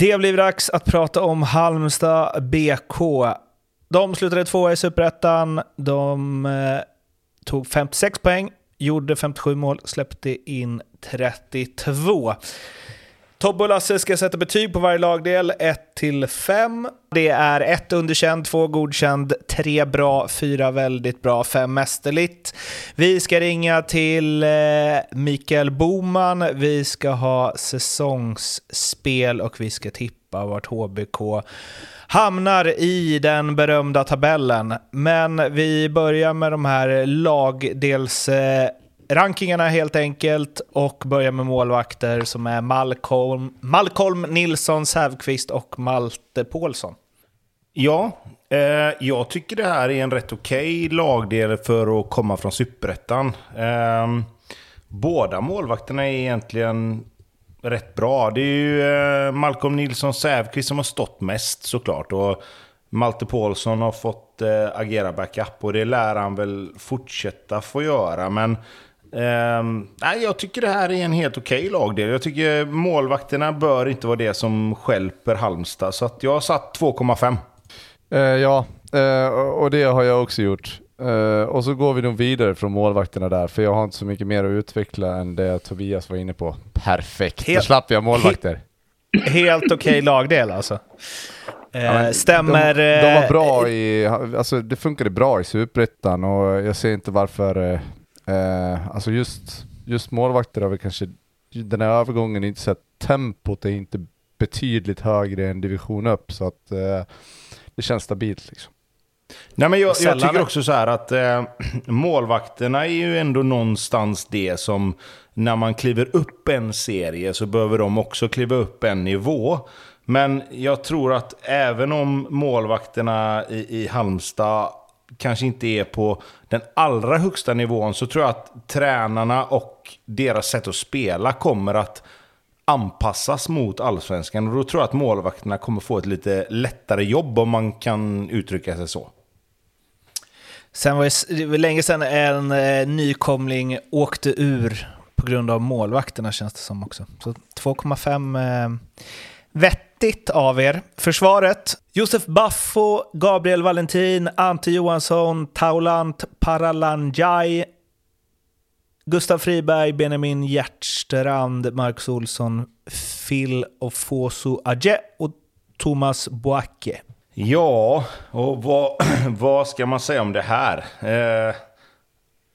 Det blir dags att prata om Halmstad BK. De slutade tvåa i Superettan. De eh, tog 56 poäng, gjorde 57 mål, släppte in 32. Tobbe och Lasse ska sätta betyg på varje lagdel, 1 till 5. Det är 1 underkänd, 2 godkänd, 3 bra, 4 väldigt bra, 5 mästerligt. Vi ska ringa till eh, Mikael Boman, vi ska ha säsongsspel och vi ska tippa vart HBK hamnar i den berömda tabellen. Men vi börjar med de här lagdels eh, rankingarna helt enkelt och börjar med målvakter som är Malcolm, Malcolm Nilsson, Sävqvist och Malte Paulsson. Ja, eh, jag tycker det här är en rätt okej okay lagdel för att komma från Superettan. Eh, båda målvakterna är egentligen rätt bra. Det är ju eh, Malcolm Nilsson Sävqvist som har stått mest såklart. Och Malte Paulsson har fått eh, agera backup och det lär han väl fortsätta få göra. Men Um, nej, jag tycker det här är en helt okej okay lagdel. Jag tycker målvakterna bör inte vara det som skälper Halmstad. Så jag har satt 2,5. Uh, ja, uh, och det har jag också gjort. Uh, och så går vi nog vidare från målvakterna där, för jag har inte så mycket mer att utveckla än det Tobias var inne på. Perfekt, helt, då slapp jag målvakter. He helt okej okay lagdel alltså. Ja, stämmer... De, de, var bra i, alltså det funkade bra i Superettan och jag ser inte varför Eh, alltså just, just målvakter har vi kanske, den här övergången är inte så att tempot är inte betydligt högre än division upp så att eh, det känns stabilt liksom. Nej, men jag, jag tycker också så här att eh, målvakterna är ju ändå någonstans det som när man kliver upp en serie så behöver de också kliva upp en nivå. Men jag tror att även om målvakterna i, i Halmstad kanske inte är på den allra högsta nivån så tror jag att tränarna och deras sätt att spela kommer att anpassas mot allsvenskan. Och då tror jag att målvakterna kommer få ett lite lättare jobb om man kan uttrycka sig så. Sen var det, var länge sedan en eh, nykomling åkte ur på grund av målvakterna känns det som också. Så 2,5 eh, vettigt av er. Försvaret. Josef Baffo, Gabriel Valentin, Ante Johansson, Taulant Paralanjai, Gustav Friberg, Benjamin Hjertstrand, Marcus Olsson, Phil Ofosu Adje och Thomas Boacke. Ja, och vad, vad ska man säga om det här? Eh,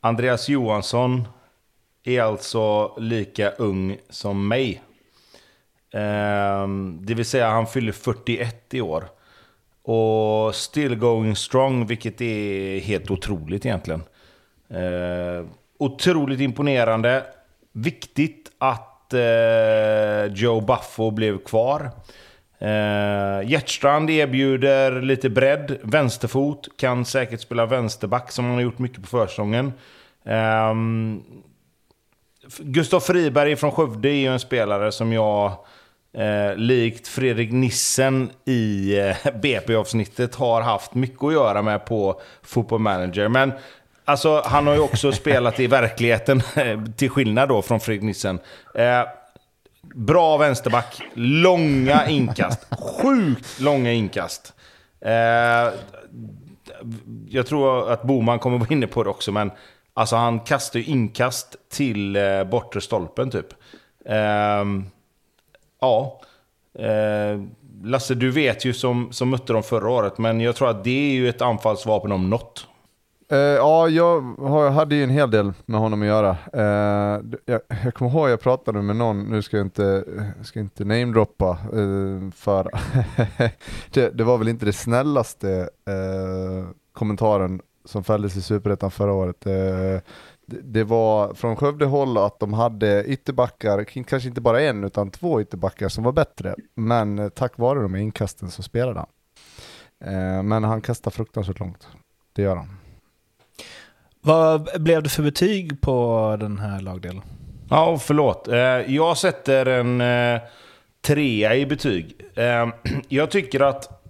Andreas Johansson är alltså lika ung som mig. Ehm, det vill säga han fyller 41 i år. Och still going strong, vilket är helt otroligt egentligen. Ehm, otroligt imponerande. Viktigt att eh, Joe Buffo blev kvar. Uh, Hjärtstrand erbjuder lite bredd, vänsterfot, kan säkert spela vänsterback som han har gjort mycket på försäsongen. Gustav Friberg från Skövde är ju en spelare som jag eh, likt Fredrik Nissen i eh, BP-avsnittet har haft mycket att göra med på Football Manager. Men alltså, han har ju också spelat i verkligheten, till skillnad då från Fredrik Nissen. Eh, bra vänsterback, långa inkast, sjukt långa inkast. Eh, jag tror att Boman kommer vara inne på det också, men alltså han kastar ju inkast till eh, bortre stolpen typ. Um, Ja. Eh, Lasse, du vet ju som, som mötte dem förra året, men jag tror att det är ju ett anfallsvapen om något. Eh, ja, jag hade ju en hel del med honom att göra. Eh, jag, jag kommer ihåg jag pratade med någon, nu ska jag inte, ska inte namedroppa, eh, för det, det, var väl inte det snällaste eh, kommentaren som fälldes i Superettan förra året. Eh, Eh, det, var från Skövde håll att de hade ytterbackar, kanske inte bara en utan två ytterbackar som var bättre. Men eh, tack vare de inkasten så spelade han. Men han kastar fruktansvärt långt. Det gör han. Vad blev det för betyg på den här lagdelen? Ja, förlåt. Eh, jag sätter en eh, trea i betyg. Eh, jag tycker att...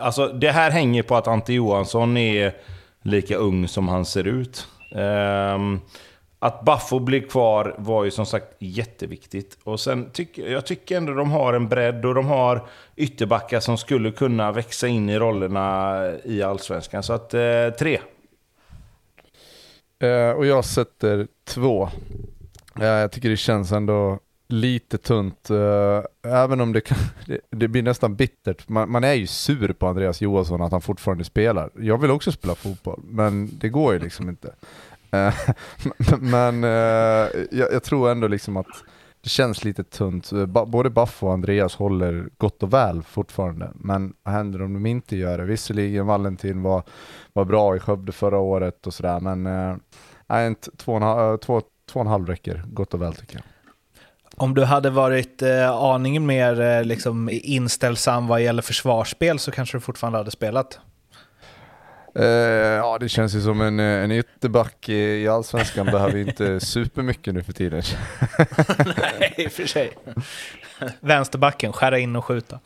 Alltså, det här hänger på att Ante Johansson är lika ung som han ser ut. Ehm, att Baffo blir kvar var ju som sagt jätteviktigt. Och sen tyck, jag tycker ändå de har en bredd och de har ytterbackar som skulle kunna växa in i rollerna i Allsvenskan. Så att eh, tre. Eh, och jag sätter två. Eh, jag tycker det känns ändå lite tunt. uh, även om det, kan, det, det, blir nästan bittert. Man, man, är ju sur på Andreas Johansson att han fortfarande spelar. Jag vill också spela fotboll, men det går ju liksom inte. Uh, men uh, jag, jag, tror ändå liksom att det känns lite tunt. Både Baff och Andreas håller gott och väl fortfarande. Men vad händer om de inte gör det? Visserligen Valentin var, var bra i Skövde förra året och sådär, men äh, två, och en, halv, två, två och en halv räcker gott och väl tycker jag. Om du hade varit eh, aningen mer eh, liksom, inställsam vad gäller försvarsspel så kanske du fortfarande hade spelat? Uh, ja, det känns ju som en, eh, en ytterback i, i allsvenskan behöver inte supermycket nu för tiden. Nej, i och för sig. Vänsterbacken, skära in och skjuta.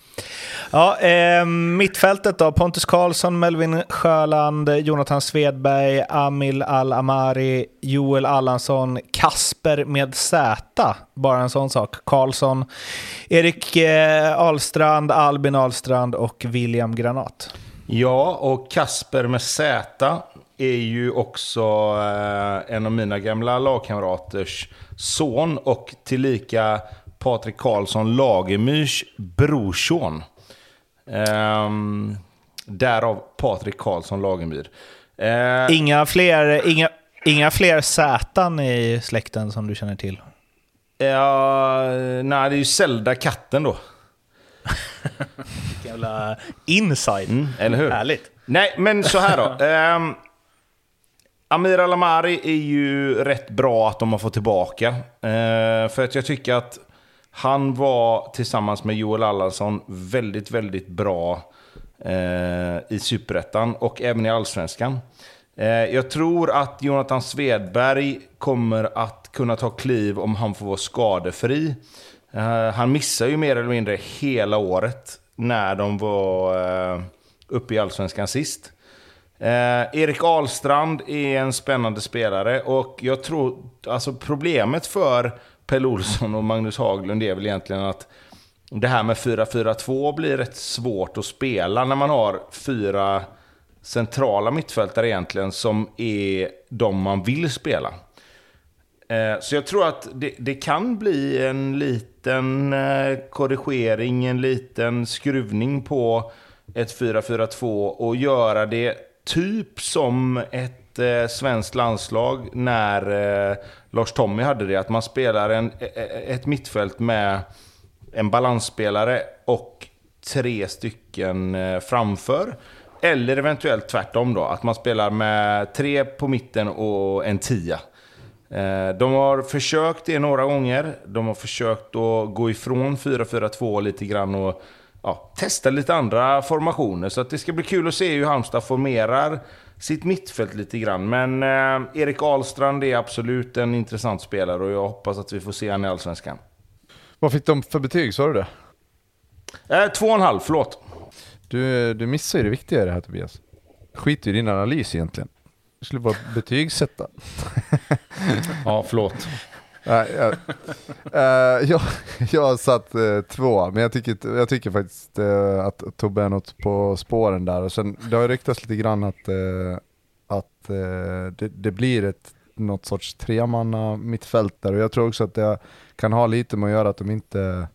Ja, eh, mittfältet då. Pontus Karlsson, Melvin Sjöland, Jonathan Svedberg, Amil Al-Amari, Joel Allansson, Kasper med Z. Bara en sån sak. Karlsson, Erik eh, Ahlstrand, Albin Ahlstrand och William Granat. Ja, och Kasper med Z är ju också eh, en av mina gamla lagkamraters son och tillika Patrik Karlsson Lagemyrs brorson. Ehm, därav Patrik Karlsson Lagemyr. Ehm, inga fler, inga, inga fler Z i släkten som du känner till? Ja, nej, det är ju Zelda katten då. jävla inside. Mm, eller hur? Härligt. Nej, men så här då. um, Amir Alamari är ju rätt bra att de har fått tillbaka. Uh, för att jag tycker att han var tillsammans med Joel Allansson väldigt, väldigt bra eh, i Superettan och även i Allsvenskan. Eh, jag tror att Jonathan Svedberg kommer att kunna ta kliv om han får vara skadefri. Eh, han missar ju mer eller mindre hela året när de var eh, uppe i Allsvenskan sist. Eh, Erik Ahlstrand är en spännande spelare och jag tror, alltså problemet för Pelle Olsson och Magnus Haglund är väl egentligen att det här med 4-4-2 blir rätt svårt att spela när man har fyra centrala mittfältare egentligen som är de man vill spela. Eh, så jag tror att det, det, kan bli en liten eh, korrigering, en liten skruvning på ett 4-4-2 och göra det typ som ett eh, svenskt landslag när eh, Lars Tommy hade det. Att man spelar en, e, e, ett mittfält med en balansspelare och tre stycken eh, framför. Eller eventuellt tvärtom då, att man spelar med tre på mitten och en tia. Eh, de har försökt det några gånger. De har försökt att gå ifrån 4-4-2 lite grann och ja, testa lite andra formationer. Så att det ska bli kul att se hur Halmstad formerar sitt mittfält lite grann. Men eh, Erik Ahlstrand är absolut en intressant spelare och jag hoppas att vi får se honom i Allsvenskan. Vad fick de för betyg, sa du det? Eh, två och en halv, förlåt. Du, du missar ju det viktiga i det här Tobias. Skit i din analys egentligen. Du skulle bara betygsätta. ja, förlåt. Nej, jag, eh, jag, jag har satt eh, två, men jag tycker, jag tycker faktiskt eh, att Tobbe är något på spåren där. Och sen, det har ryktats lite grann att, att det, det, blir ett, något sorts tremanna mittfältare. Och jag tror också att det kan ha lite med att göra att de inte,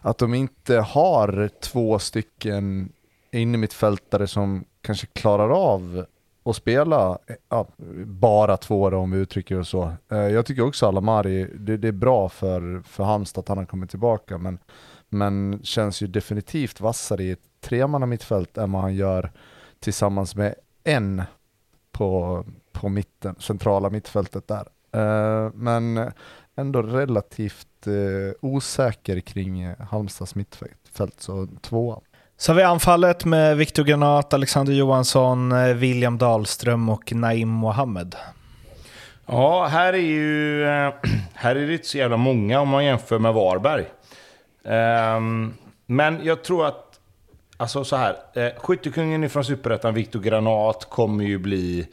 att de inte har två stycken innermittfältare som kanske klarar av att spela ja, bara två då, om vi uttrycker det så. Eh, jag tycker också Alamari, det, det, är bra för, för Halmstad att han har kommit tillbaka, men, men känns ju definitivt vassare i ett tremanna mittfält än vad han gör tillsammans med en på, på mitten, centrala mittfältet där. Eh, men ändå relativt eh, osäker kring Halmstads mittfält, så tvåa. Så har vi anfallet med Viktor Granat, Alexander Johansson, eh, William Dahlström och Naim Mohammed. Ja, här är ju eh, här är det inte så jävla många om man jämför med Varberg. Ehm, men jag tror att Alltså så här, eh, skyttekungen från Superettan, Viktor Granat, kommer ju bli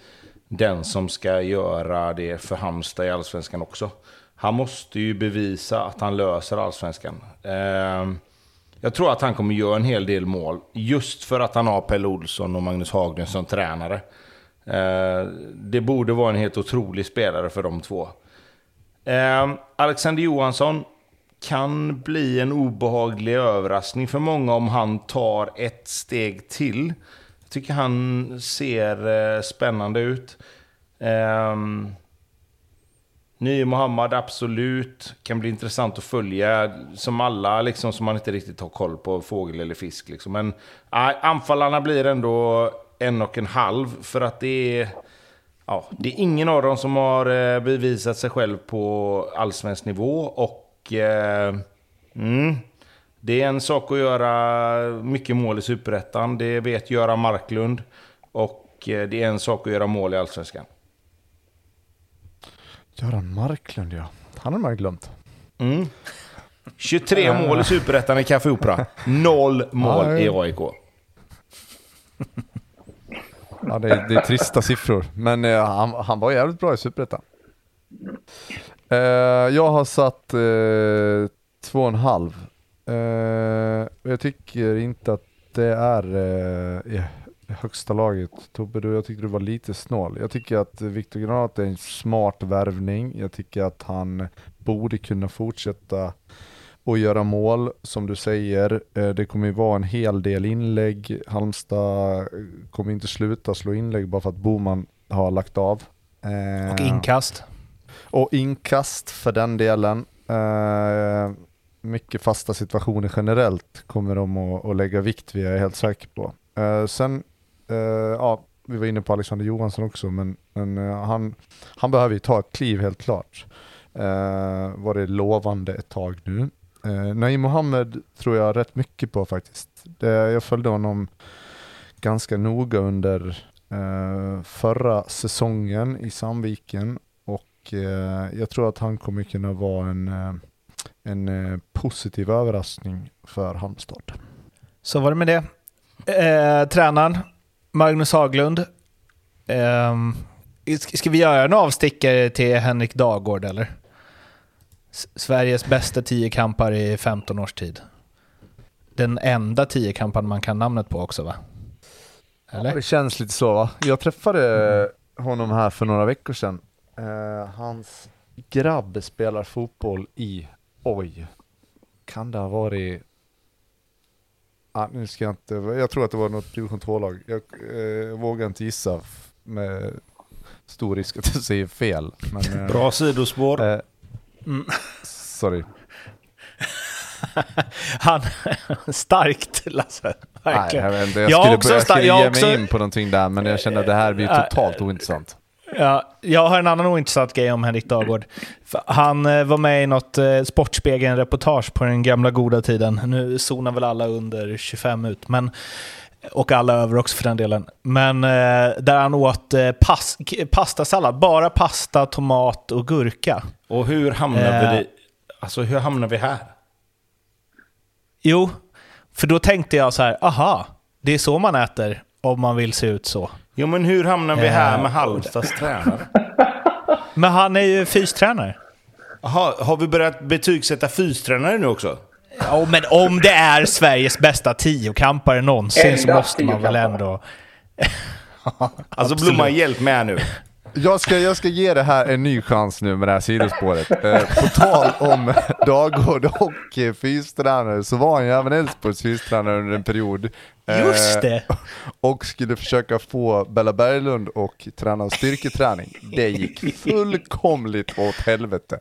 den som ska göra det för Halmstad i Allsvenskan också. Han måste ju bevisa att han löser Allsvenskan. Ehm, jag tror att han kommer göra en hel del mål, just för att han har Pelle Olsson och Magnus Hagner som tränare. Eh, det borde vara en helt otrolig spelare för de två. Eh, Alexander Johansson, kan bli en obehaglig överraskning för många om han tar ett steg till. Jag tycker han ser eh, spännande ut. Um, Ny Mohammad, absolut. Kan bli intressant att följa. Som alla, liksom, som man inte riktigt har koll på, fågel eller fisk. Liksom. Men äh, anfallarna blir ändå en och en halv. För att det är... Ja, det är ingen av dem som har eh, bevisat sig själv på allsvensk nivå. Och eh, mm, det är en sak att göra mycket mål i Superettan. Det vet Göran Marklund. Och eh, det är en sak att göra mål i Allsvenskan. Göran Marklund ja. Han har man glömt. Mm. 23 mål i Superettan i Café Opera. Noll mål i AIK. Ja, det är, det är trista siffror. Men eh, han, han var jävligt bra i Superettan. Uh, jag har satt uh, två och en halv. Uh, jag tycker inte att det är uh, i högsta laget. Tobbe, du, jag tycker du var lite snål. Jag tycker att Viktor Granat är en smart värvning. Jag tycker att han borde kunna fortsätta och göra mål, som du säger. Det kommer ju vara en hel del inlägg. Halmstad kommer inte sluta slå inlägg bara för att Boman har lagt av. Och inkast. Och inkast för den delen. Mycket fasta situationer generellt kommer de att, lägga vikt vid, jag är helt säker på. Sen, uh, ja, vi var inne på Alexander Johansson också, men, men eh, han, han behöver ju ta ett kliv helt klart. Uh, var det lovande ett tag nu. Uh, Naim Mohammed tror jag rätt mycket på faktiskt. Det, jag följde honom ganska noga under uh, förra säsongen i Sandviken och jag tror att han kommer kunna vara en, en positiv överraskning för Halmstad. Så var det med det. Eh, tränaren, Magnus Haglund. Eh, ska vi göra en avstickare till Henrik Dagård eller? Sveriges bästa tiokampare i 15 års tid. Den enda tiokamparen man kan namnet på också va? Eller? Ja, det känns lite så va. Jag träffade mm. honom här för några veckor sedan Uh, hans grabb spelar fotboll i, oj, kan det ha varit Ah, nu ska jag inte, jag tror att det var något division 2-lag. Jag eh, vågar inte gissa med stor risk att jag säger fel. Men, eh, Bra sidospår. Eh, mm. Sorry. Han, starkt Lasse. Verkligen. Nej, jag, vet inte, jag, jag skulle, jag skulle ge mig in på någonting där, men jag känner att det här blir totalt ointressant. Ja, jag har en annan ointressant grej om Henrik Dagård. Han eh, var med i något eh, Sportspegeln-reportage på den gamla goda tiden. Nu zonar väl alla under 25 ut, men, och alla över också för den delen. Men eh, där han åt pas, pastasallad, bara pasta, tomat och gurka. Och hur hamnar, eh, vi, alltså, hur hamnar vi här? Jo, för då tänkte jag så här, aha, det är så man äter om man vill se ut så. Jo, men hur hamnar vi här med Halmstads tränare? Men han är ju fystränare. Jaha, har vi börjat betygsätta fystränare nu också? Ja, men om det är Sveriges bästa tiokampare någonsin så måste man väl ändå... alltså Blomman, hjälp mig här nu. Jag ska, jag ska ge det här en ny chans nu med det här sidospåret. Eh, på tal om Dagård och fystränare så var han ju även Elfsborgs fystränare under en period. Eh, Just det! Och skulle försöka få Bella Berglund och träna styrketräning. Det gick fullkomligt åt helvete.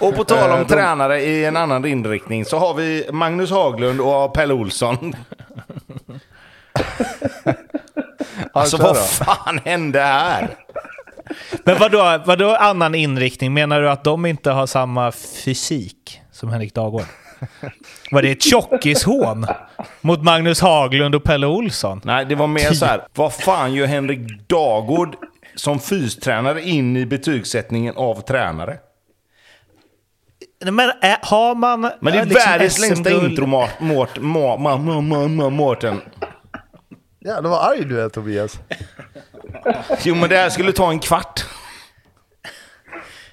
Och på tal om Eh, de- tränare i en annan inriktning så har vi Magnus Haglund och Pelle Olsson. Alltså kör vad fan hände här? Men vadå, vadå annan inriktning? Menar du att de inte har samma fysik som Henrik Dagård? Var det ett tjockishån mot Magnus Haglund och Pelle Olsson? Nej, det var mer så här. Vad fan gör Henrik Dagård som fystränare in i betygssättningen av tränare? Men äh, har man... Men det är äh, liksom världens längsta intro, Mårten. Jävlar vad arg du är Tobias. Jo, men det här skulle ta en kvart.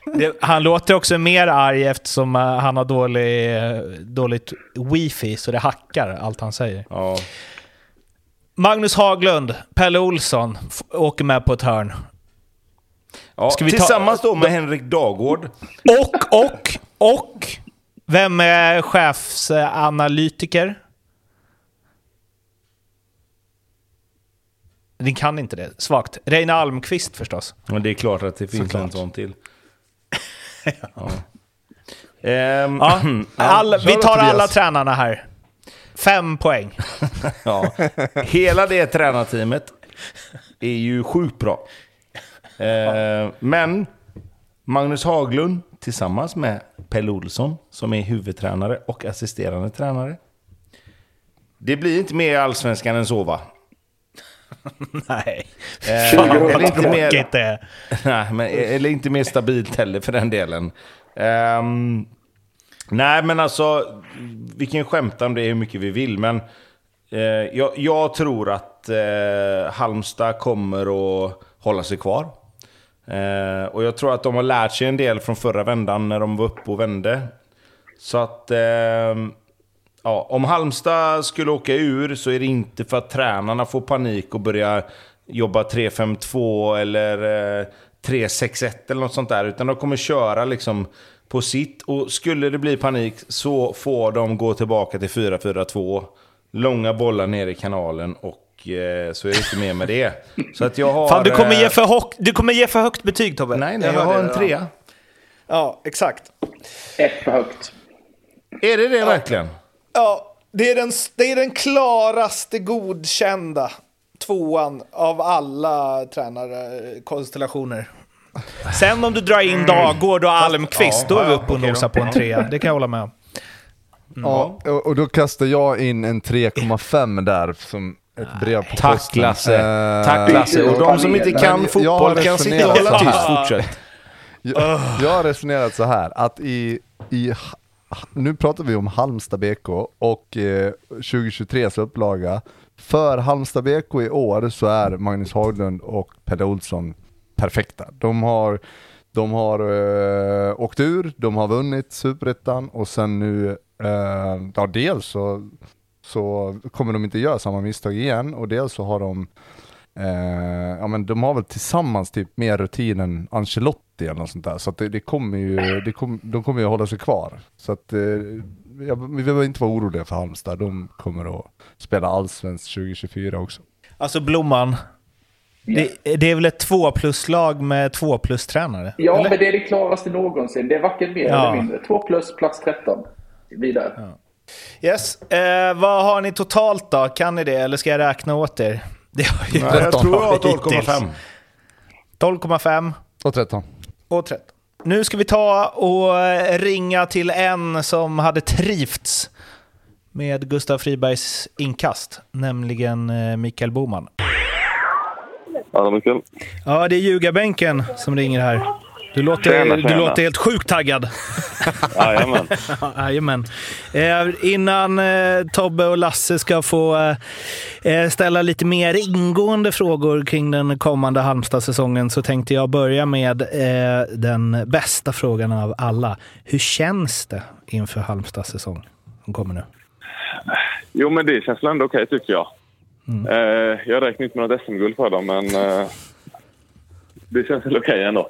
Det, han låter också mer arg eftersom äh, han har dålig, äh, dåligt wifi, så det hackar allt han säger. Ja. Magnus Haglund, Pelle Olsson åker med på ett hörn. Ja, Ska vi ta- tillsammans då med Henrik Dagård. Och, och, och... Vem är chefsanalytiker? Ni kan inte det. Svagt. Reine Almqvist förstås. Men det är klart att det finns Såklart. en sån till. Ja. Ehm, Ja, all, vi tar alla tränarna här. Fem poäng. ja. Hela det tränarteamet är ju sjukt bra. Ehm, men Magnus Haglund tillsammans med Pelle Olsson som är huvudtränare och assisterande tränare. Det blir inte mer allsvenskan än så va? Nej. Eh, Fan eller inte mer- det. Nej, men, eller inte mer stabilt heller för den delen. Ehm, nej, men alltså, vi kan skämta om det hur mycket vi vill, men eh, jag, jag tror att eh, Halmstad kommer att hålla sig kvar. Eh, och jag tror att de har lärt sig en del från förra vändan när de var uppe och vände. Så att... ehm, Ja, om Halmstad skulle åka ur så är det inte för att tränarna får panik och börjar jobba 3-5-2 eller eh, 3-6-1 eller något sånt där. Utan de kommer köra liksom på sitt. Och skulle det bli panik så får de gå tillbaka till 4-4-2. Långa bollar ner i kanalen och eh, så är det inte mer med det. Så att jag har... Fan, du kommer, eh, ge för hock, du kommer ge för högt betyg Tobbe. Nej, nej, jag hörde har en trea. Ja, exakt. Ett för högt. Är det det verkligen? Ja, det är den, det är den klaraste godkända tvåan av alla tränarkonstellationer. Sen om du drar in Dagård och Almqvist, ja, då är vi uppe och nosar på en trea. Det kan jag hålla med om. Ja, och, då kastar jag in en 3,5 där som ett brev på Tack posten. Lasse. Eh, Tack Lasse. Och de som inte kan Men fotboll kan sitta och hålla tyst. Fortsätt. Jag, jag har resonerat så här att i, i nu pratar vi om Halmstad BK och eh, 2023 upplaga. För Halmstad BK i år så är Magnus Haglund och Pelle Olsson perfekta. De har, de har eh, åkt ur, de har vunnit superettan och sen nu, eh, ja dels så, så kommer de inte göra samma misstag igen och dels så har de Eh, ja men de har väl tillsammans typ mer rutin än Ancelotti eller något sånt där. Så att det, det kommer ju, det kom, de kommer ju hålla sig kvar. Så att eh, jag, vi behöver inte vara oroliga för Halmstad. De kommer att spela allsvenskt 2024 också. Alltså Blomman, det, det är väl ett två plus-lag med två plus-tränare? Ja, eller? men det är det klaraste någonsin. Det är varken mer Ja. eller mindre. 2 plus, plats 13. Vidare. Yes. Eh, vad har ni totalt då? Kan ni det, eller ska jag räkna åt er? Det har ju Nej, jag tror jag har hittills. 12,5. 12,5 Och 13. Och 13. Nu ska vi ta och eh, ringa till en som hade trivts med Gustav Fribergs inkast, nämligen eh, Mikael Boman. Ja, Mikael. Ja, det är ljugarbänken som ringer här. Du låter, Tjena, du tjena. låter helt sjukt taggad. Jajamän. Ja, Jajamän. Eh, innan eh, Tobbe och Lasse ska få eh, eh, ställa lite mer ingående frågor kring den kommande Halmstad-säsongen så tänkte jag börja med eh, den bästa frågan av alla. Hur känns det inför Halmstad-säsong som kommer nu? Jo, men det känns väl ändå okej tycker jag. Eh, jag räknar inte med något SM-guld för dem, men det känns väl okej ändå.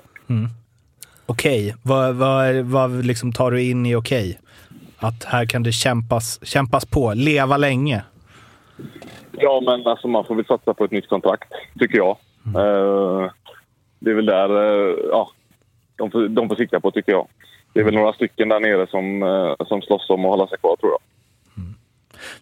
Okej, vad, vad, vad liksom tar du in i okej? Att här kan det kämpas, kämpas på, leva länge. Ja, men alltså man får väl satsa på ett nytt kontrakt, tycker jag. Eh, det är väl där eh, ja, de, får, de får sikta på, tycker jag. Det är väl några stycken där nere som, uh, som slåss om att hålla sig kvar, tror jag.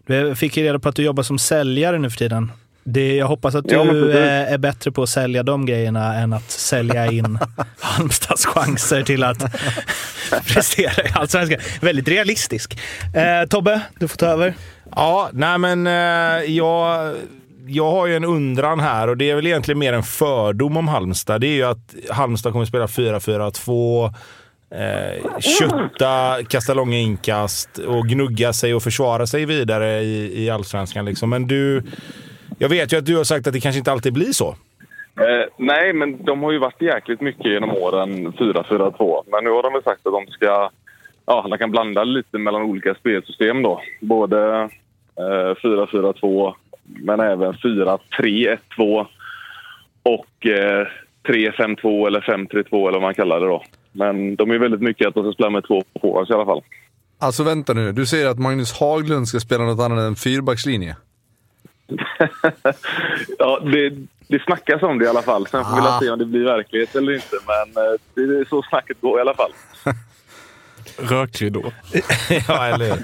Du fick ju reda på att du jobbar som säljare nu för tiden. Det, jag hoppas att du Ja, eh, är bättre på att sälja de grejerna än att sälja in Halmstads chanser till att prestera i Allsvenskan. Väldigt realistisk. Eh, Tobbe, du får ta över. Ja, nej men eh, jag, jag har ju en undran här och det är väl egentligen mer en fördom om Halmstad. Det är ju att Halmstad kommer att spela 4-4-2. Eh, kötta, kasta långa inkast och gnugga sig och försvara sig vidare i, i Allsvenskan. Liksom. Men du, jag vet ju att du har sagt att det kanske inte alltid blir så. Eh, nej, men de har ju varit jäkligt mycket genom åren 4-4-2. Men nu har de väl sagt att de ska... Ja, de kan blanda lite mellan olika spelsystem då. Både eh, 4-4-2 men även 4-3-1-2 och eh, 3-5-2 eller 5-3-2 eller vad man kallar det då. Men de är väldigt mycket att de ska spela med två forwards i alla fall. Alltså vänta nu, du säger att Magnus Haglund ska spela något annat än fyrbackslinje? ja, det, det snackas om det i alla fall. Sen får vi Ah. se om det blir verklighet eller inte. Men eh, det är så snacket går i alla fall. Rökridå. ja, eller?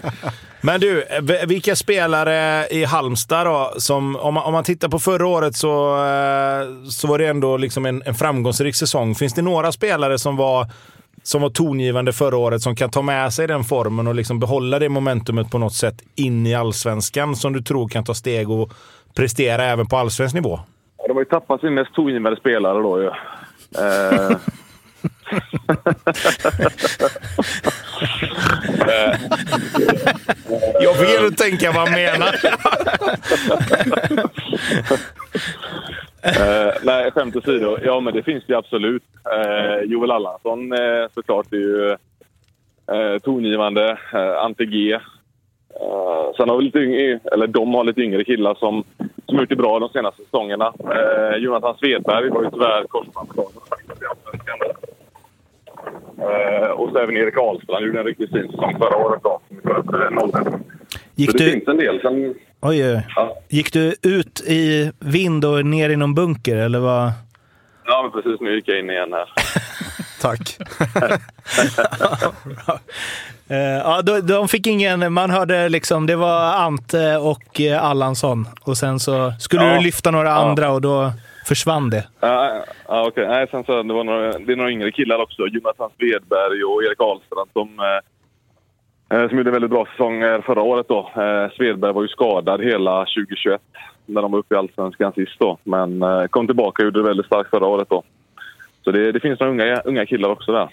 Men du, vilka spelare i Halmstad då, som, om man, om man tittar på förra året så, eh, så var det ändå liksom en, en framgångsrik säsong. Finns det några spelare som var, som var tongivande förra året som kan ta med sig den formen och liksom behålla det momentumet på något sätt in i allsvenskan som du tror kan ta steg och prestera även på allsvensk nivå? Ja, De har ju tappat sin mest tongivande spelare då ju. Eh, Jag fick ändå tänka vad han menar. eh, nej, skämt åsido. Ja, men det finns det absolut. Eh, Joel Allansson eh, såklart är ju eh, tongivande. Eh, Ante G. Eh, sen har vi lite yngre, eller de har lite yngre killar som, som gjort det bra de senaste säsongerna. Eh, Jonathan Svedberg var ju tyvärr korsbandsskadad. Eh, och så även Erik Ahlstrand gjorde en riktigt fin säsong förra året. Då, som sköt, 0 Gick Så det du, finns en del. Sen, oj, oj. ja, gick du ut i vind och ner i någon bunker, eller vad? ja, men precis. Nu gick jag in igen här. Tack. Eh, ja, de, de fick ingen... Man hörde liksom, det var Ante och eh, Allansson. Och sen så skulle Ja. du lyfta några Ja. andra och då försvann det. Ja, ja, okej. Nej, sen så det var några, det är några yngre killar också. Jonathan Svedberg och Erik Ahlstrand som, eh, Eh, som gjorde en väldigt bra säsong förra året. Då. Eh, Svedberg var ju skadad hela 2021 när de var uppe i Allsvenskan sist. Då. Men eh, kom tillbaka och gjorde det väldigt starkt förra året. Då. Så det, det finns några unga, unga killar också där.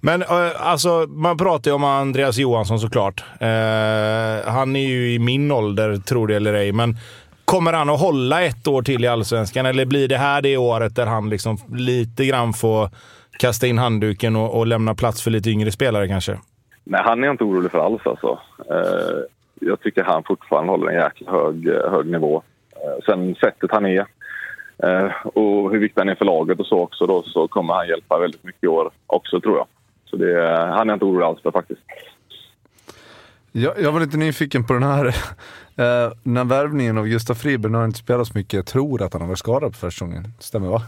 Men alltså, man pratar ju om Andreas Johansson såklart. Eh, han är ju i min ålder, tror det eller ej. Men kommer han att hålla ett år till i Allsvenskan eller blir det här det året där han liksom lite grann får kasta in handduken och, och lämna plats för lite yngre spelare kanske? Nej, han är jag inte orolig för alls. Alltså. Eh, jag tycker han fortfarande håller en jäkla hög, hög nivå. Eh, sen sättet han är eh, och hur viktig han är för laget och så också då, så kommer han hjälpa väldigt mycket i år också tror jag. Så det, är- han är inte orolig alls för faktiskt. Jag, jag var lite nyfiken på den här, eh, den här värvningen av Gustav Friberg. Nu har han inte spelat så mycket. Jag tror att han har varit skadad på första gången. Stämmer va?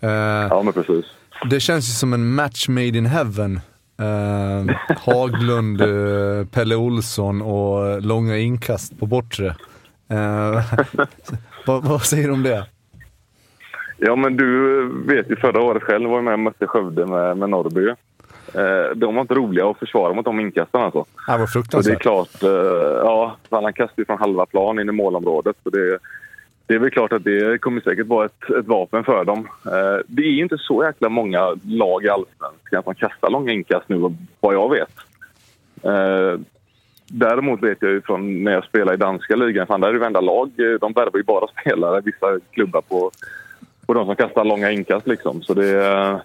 Eh, Ja, men precis. Det känns ju som en match made in heaven. Eh, Haglund, eh, Pelle Olsson och långa inkast på bortre. Eh, vad, vad säger du om det? Ja, men du vet ju förra året själv var jag med och mötte Skövde med, med Norrby. Eh, de var inte roliga att försvara mot de inkastarna alltså. Det var Så det är fruktansvärt. klart, eh, ja, han kastar ju från halva plan in i målområdet. Så det, det är väl klart att det kommer säkert vara ett, ett vapen för dem. Eh, det är inte så jäkla många lag i Allsvenskan som kastar långa inkast nu, vad jag vet. Eh, däremot vet jag ju från när jag spelade i danska ligan, fan där är det varenda lag, eh, de värvar ju bara spelare, vissa klubbar på, på de som kastar långa inkast liksom. Så det, eh,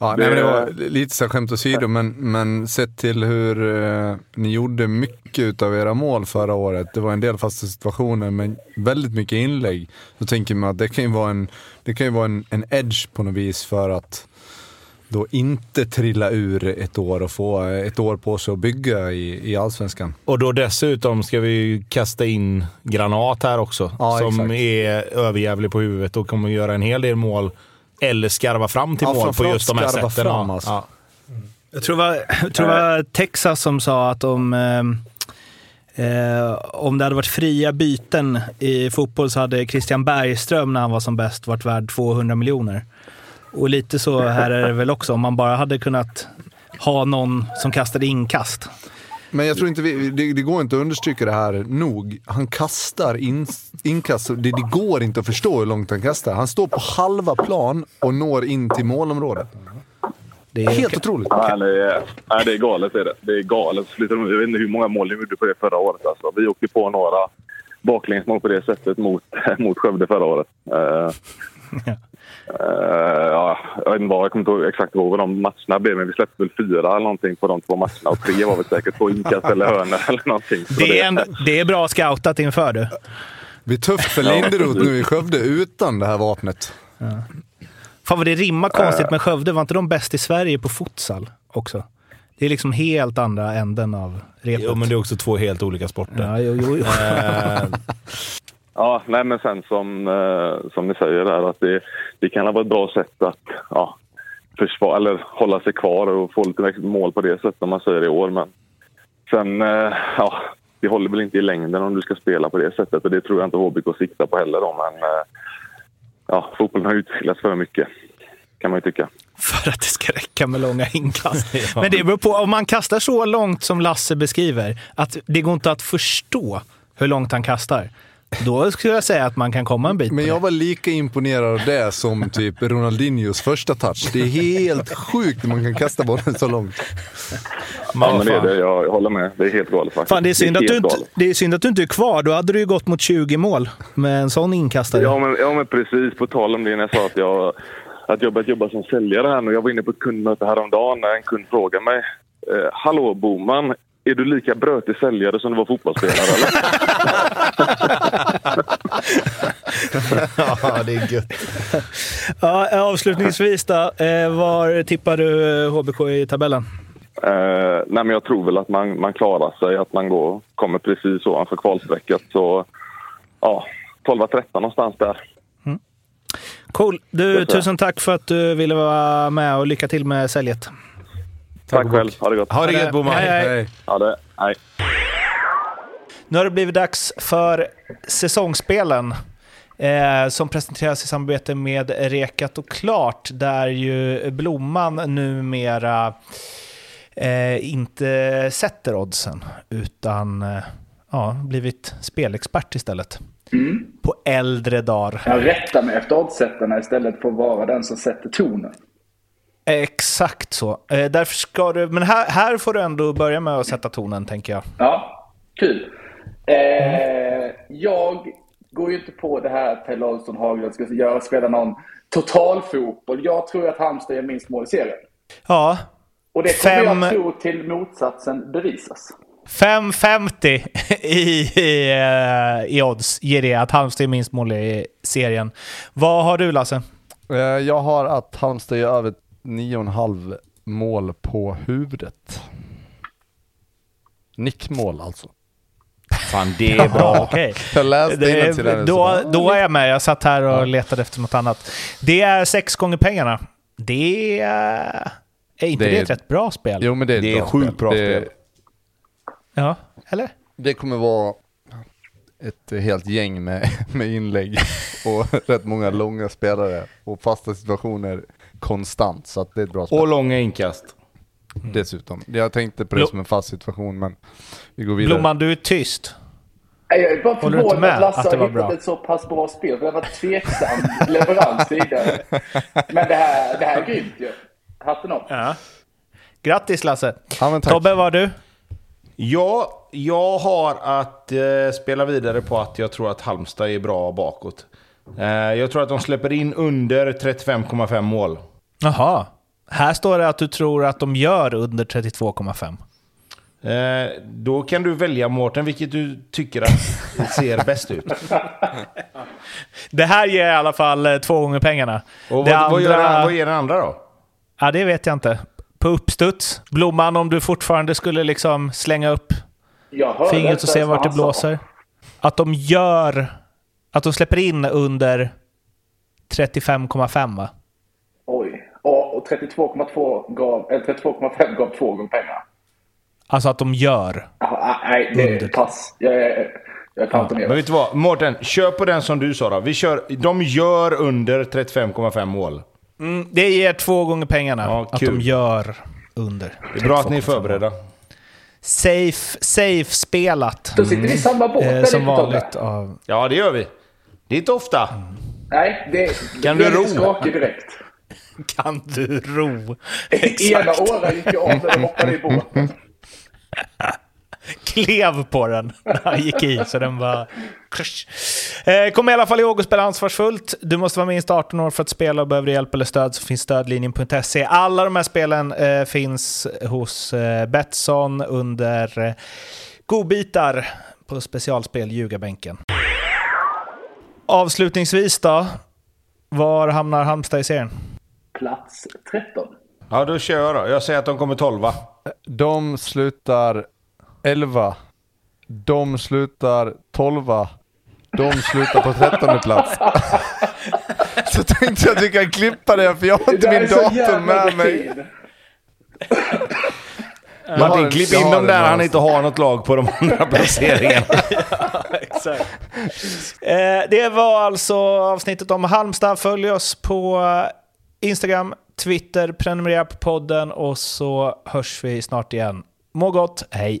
ja. Ja, nej, men det var lite så här skämt åsido, men, men sett till hur eh, ni gjorde mycket av era mål förra året. Det var en del fasta situationer, men väldigt mycket inlägg. Då tänker man att det kan ju vara en, det kan ju vara en, en edge på något vis för att då inte trilla ur ett år och få ett år på sig att bygga i, i Allsvenskan. Och då dessutom ska vi ju kasta in Granat här också. Ja, som exakt. är överjävlig på huvudet och kommer göra en hel del mål. Eller skarva fram till Ja, mål på just de här sätten. fram, Ja. alltså. Ja. Jag tror det var, jag tror det var Texas som sa att om, eh, eh, om det hade varit fria byten i fotboll så hade Christian Bergström när han var som bäst varit värd 200 miljoner. Och lite så här är det väl också, om man bara hade kunnat ha någon som kastade inkast. Men jag tror inte vi, det, det går inte att understryka det här nog. Han kastar in, inkast, det, det går inte att förstå hur långt han kastar. Han står på halva plan och når in till målområdet. Det är Helt otroligt. Nej, det är, nej, det är galet. Det är det. det är galet. Jag vet inte hur många mål de gjorde på det förra året. Alltså. Vi åkte på några baklängesmål på det sättet mot, mot Skövde förra året. Eh, eh, ja, jag vet inte vad, jag kommer inte ihåg exakt ihåg vad de matcherna blev, men vi släppte väl fyra eller någonting på de två matcherna. Och tre var väl säkert två inkast eller hörnor eller någonting. Så Det är, en, det är bra scoutat inför du. Det blir tufft för Linderoth nu i Skövde utan det här vapnet. Fan vad det rimmar konstigt med Skövde. Var inte de bäst i Sverige på futsal också? Det är liksom helt andra änden av repet. Jo, men det är också två helt olika sporter. Ja, jo, jo, jo. Ja, nej, men sen som, eh, som ni säger där att det, det kan vara ett bra sätt att ja, försvara, eller hålla sig kvar och få lite mål på det sättet om man säger i år. Men sen, eh, ja, det håller väl inte i längden om du ska spela på det sättet och det tror jag inte HBK siktar på heller. Då, men eh, ja, fotbollen har utvecklats för mycket kan man ju tycka. För att det ska räcka med långa inkast. Men det beror på, om man kastar så långt som Lasse beskriver, att det går inte att förstå hur långt han kastar. Då skulle jag säga att man kan komma en bit Men jag det. var lika imponerad av det som typ Ronaldinhos första touch. Det är helt sjukt hur man kan kasta bollen så långt. Ja, men det är det. Jag, jag håller med. Det är helt galet faktiskt. Fan, det är, synd att helt du inte, det är synd att du inte är kvar. Då hade du ju gått mot 20 mål med en sån inkastare. Ja men, ja, men precis. På tal om det när jag sa att jag, att jag börjat jobba som säljare här nu. Jag var inne på ett kundmöte häromdagen när en kund frågade mig. Eh, Hallå Boman, är du lika brötig säljare som du var fotbollsspelare eller? ja, det är gött. Ja, avslutningsvis då. Eh, var tippar du eh, HBK i tabellen? Eh, nej men jag tror väl att man, man klarar sig. Att man går, kommer precis ovanför kvalstrecket. Så ja, 12-13 någonstans där. Cool. Du, tusen tack för att du ville vara med och lycka till med säljet. Tack själv. Ha det gott. Ha det gött Boman. Hej, hej. Ha det. Hej. Nu har det blivit dags för säsongsspelen. Eh, som presenteras i samarbete med Rekat och Klart, där ju Blomman numera eh, inte sätter oddsen, utan eh, ja, blivit spelexpert istället. På äldre dagar. Jag rättar mig efter oddsättarna istället för att vara den som sätter tonen. Exakt så. Eh, därför ska du, men här, här får du ändå börja med att sätta tonen, tänker jag. Ja, kul. Eh, jag går ju inte på det här att Pelle Olsson Haglund ska göra, spela någon totalfotboll. Jag tror att Halmstad gör minst mål i serien. Ja, Och det kommer Fem- jag tro till motsatsen bevisas. 5,50 i, i, eh, i odds ger det att Halmstad är minst mål i serien. Vad har du Lasse? Eh, Jag har att Halmstad gör över 9,5 mål på huvudet. Nickmål alltså. Fan, det är bra. Okej. Jag läste Det innantill är, här. då, då är jag med. Jag satt här och letade efter något annat. Det är sex gånger pengarna. Det är... Är inte det, Det är- ett rätt bra spel? Jo men det är, ett Det är bra sjukt spel. bra det, spel. Ja, eller? det kommer vara ett helt gäng med, med inlägg och rätt många långa spelare och fasta situationer konstant. Så att det är ett bra spel. Och långa inkast. Dessutom. Jag tänkte på det som en fast situation men vi går vidare. Blomman, du är tyst. Nej, Jag är bara förvånad att Lasse att det har hittat bra? ett så pass bra spel. För det har varit tveksam leverans tidigare. Men det här, det här är grymt ju. Hatten av. Ja. Grattis Lasse. Ja. Tobbe, vad har du? Ja, jag har att eh, spela vidare på att jag tror att Halmstad är bra bakåt. Eh, jag tror att de släpper in under 35,5 mål. Jaha. Här står det att du tror att de gör under 32,5. Eh, då kan du välja Mårten, vilket du tycker att ser bäst ut. Det här ger i alla fall eh, två gånger pengarna. Och Det vad, vad, gör, andra- den- vad ger den andra då? Ja, det vet jag inte. På uppstuds. Blomman, om du fortfarande skulle liksom slänga upp fingret och se vart det blåser. Att de gör... Att de släpper in under 35,5 va? Oj. Och, och 32,2 gav, eller 32,5 gav två gånger pengar. Alltså att de gör. Ah, nej, det Under. är pass. Jag, jag, jag tar inte Men med. vet du vad? Mårten, kör på den som du sa då. Vi kör, de gör under 35,5 mål. Mm, det ger två gånger pengarna. Ja, att de gör under. Det är bra att ni är förberedda. Safe, safe spelat. Då sitter vi i samma båt. Där som vanligt av... Ja, det gör vi. Det är inte ofta. Nej, det, Kan det du ro? skakig direkt. Kan du ro? Ena året gick jag av när jag hoppade i båten. klev på den när han gick i, så den var... Eh, kom i alla fall ihåg att spela ansvarsfullt. Du måste vara minst 18 år för att spela och behöver du hjälp eller stöd så finns stödlinjen.se. Alla de här spelen eh, finns hos eh, Betsson under eh, godbitar på specialspel Ljugarbänken. Avslutningsvis då, var hamnar Halmstad i serien? Plats 13. Ja, då kör jag då. Jag säger att de kommer 12 De slutar 11. De slutar 12. De slutar på 13 plats. så tänkte jag att vi kan klippa det, för jag har inte min dator med mig. Martin, klipp in dem där han inte har något lag på de andra placeringarna. Exakt. Eh, det var alltså avsnittet om Halmstad. Följ oss på Instagram, Twitter, prenumerera på podden och så hörs vi snart igen. Må gott, hej!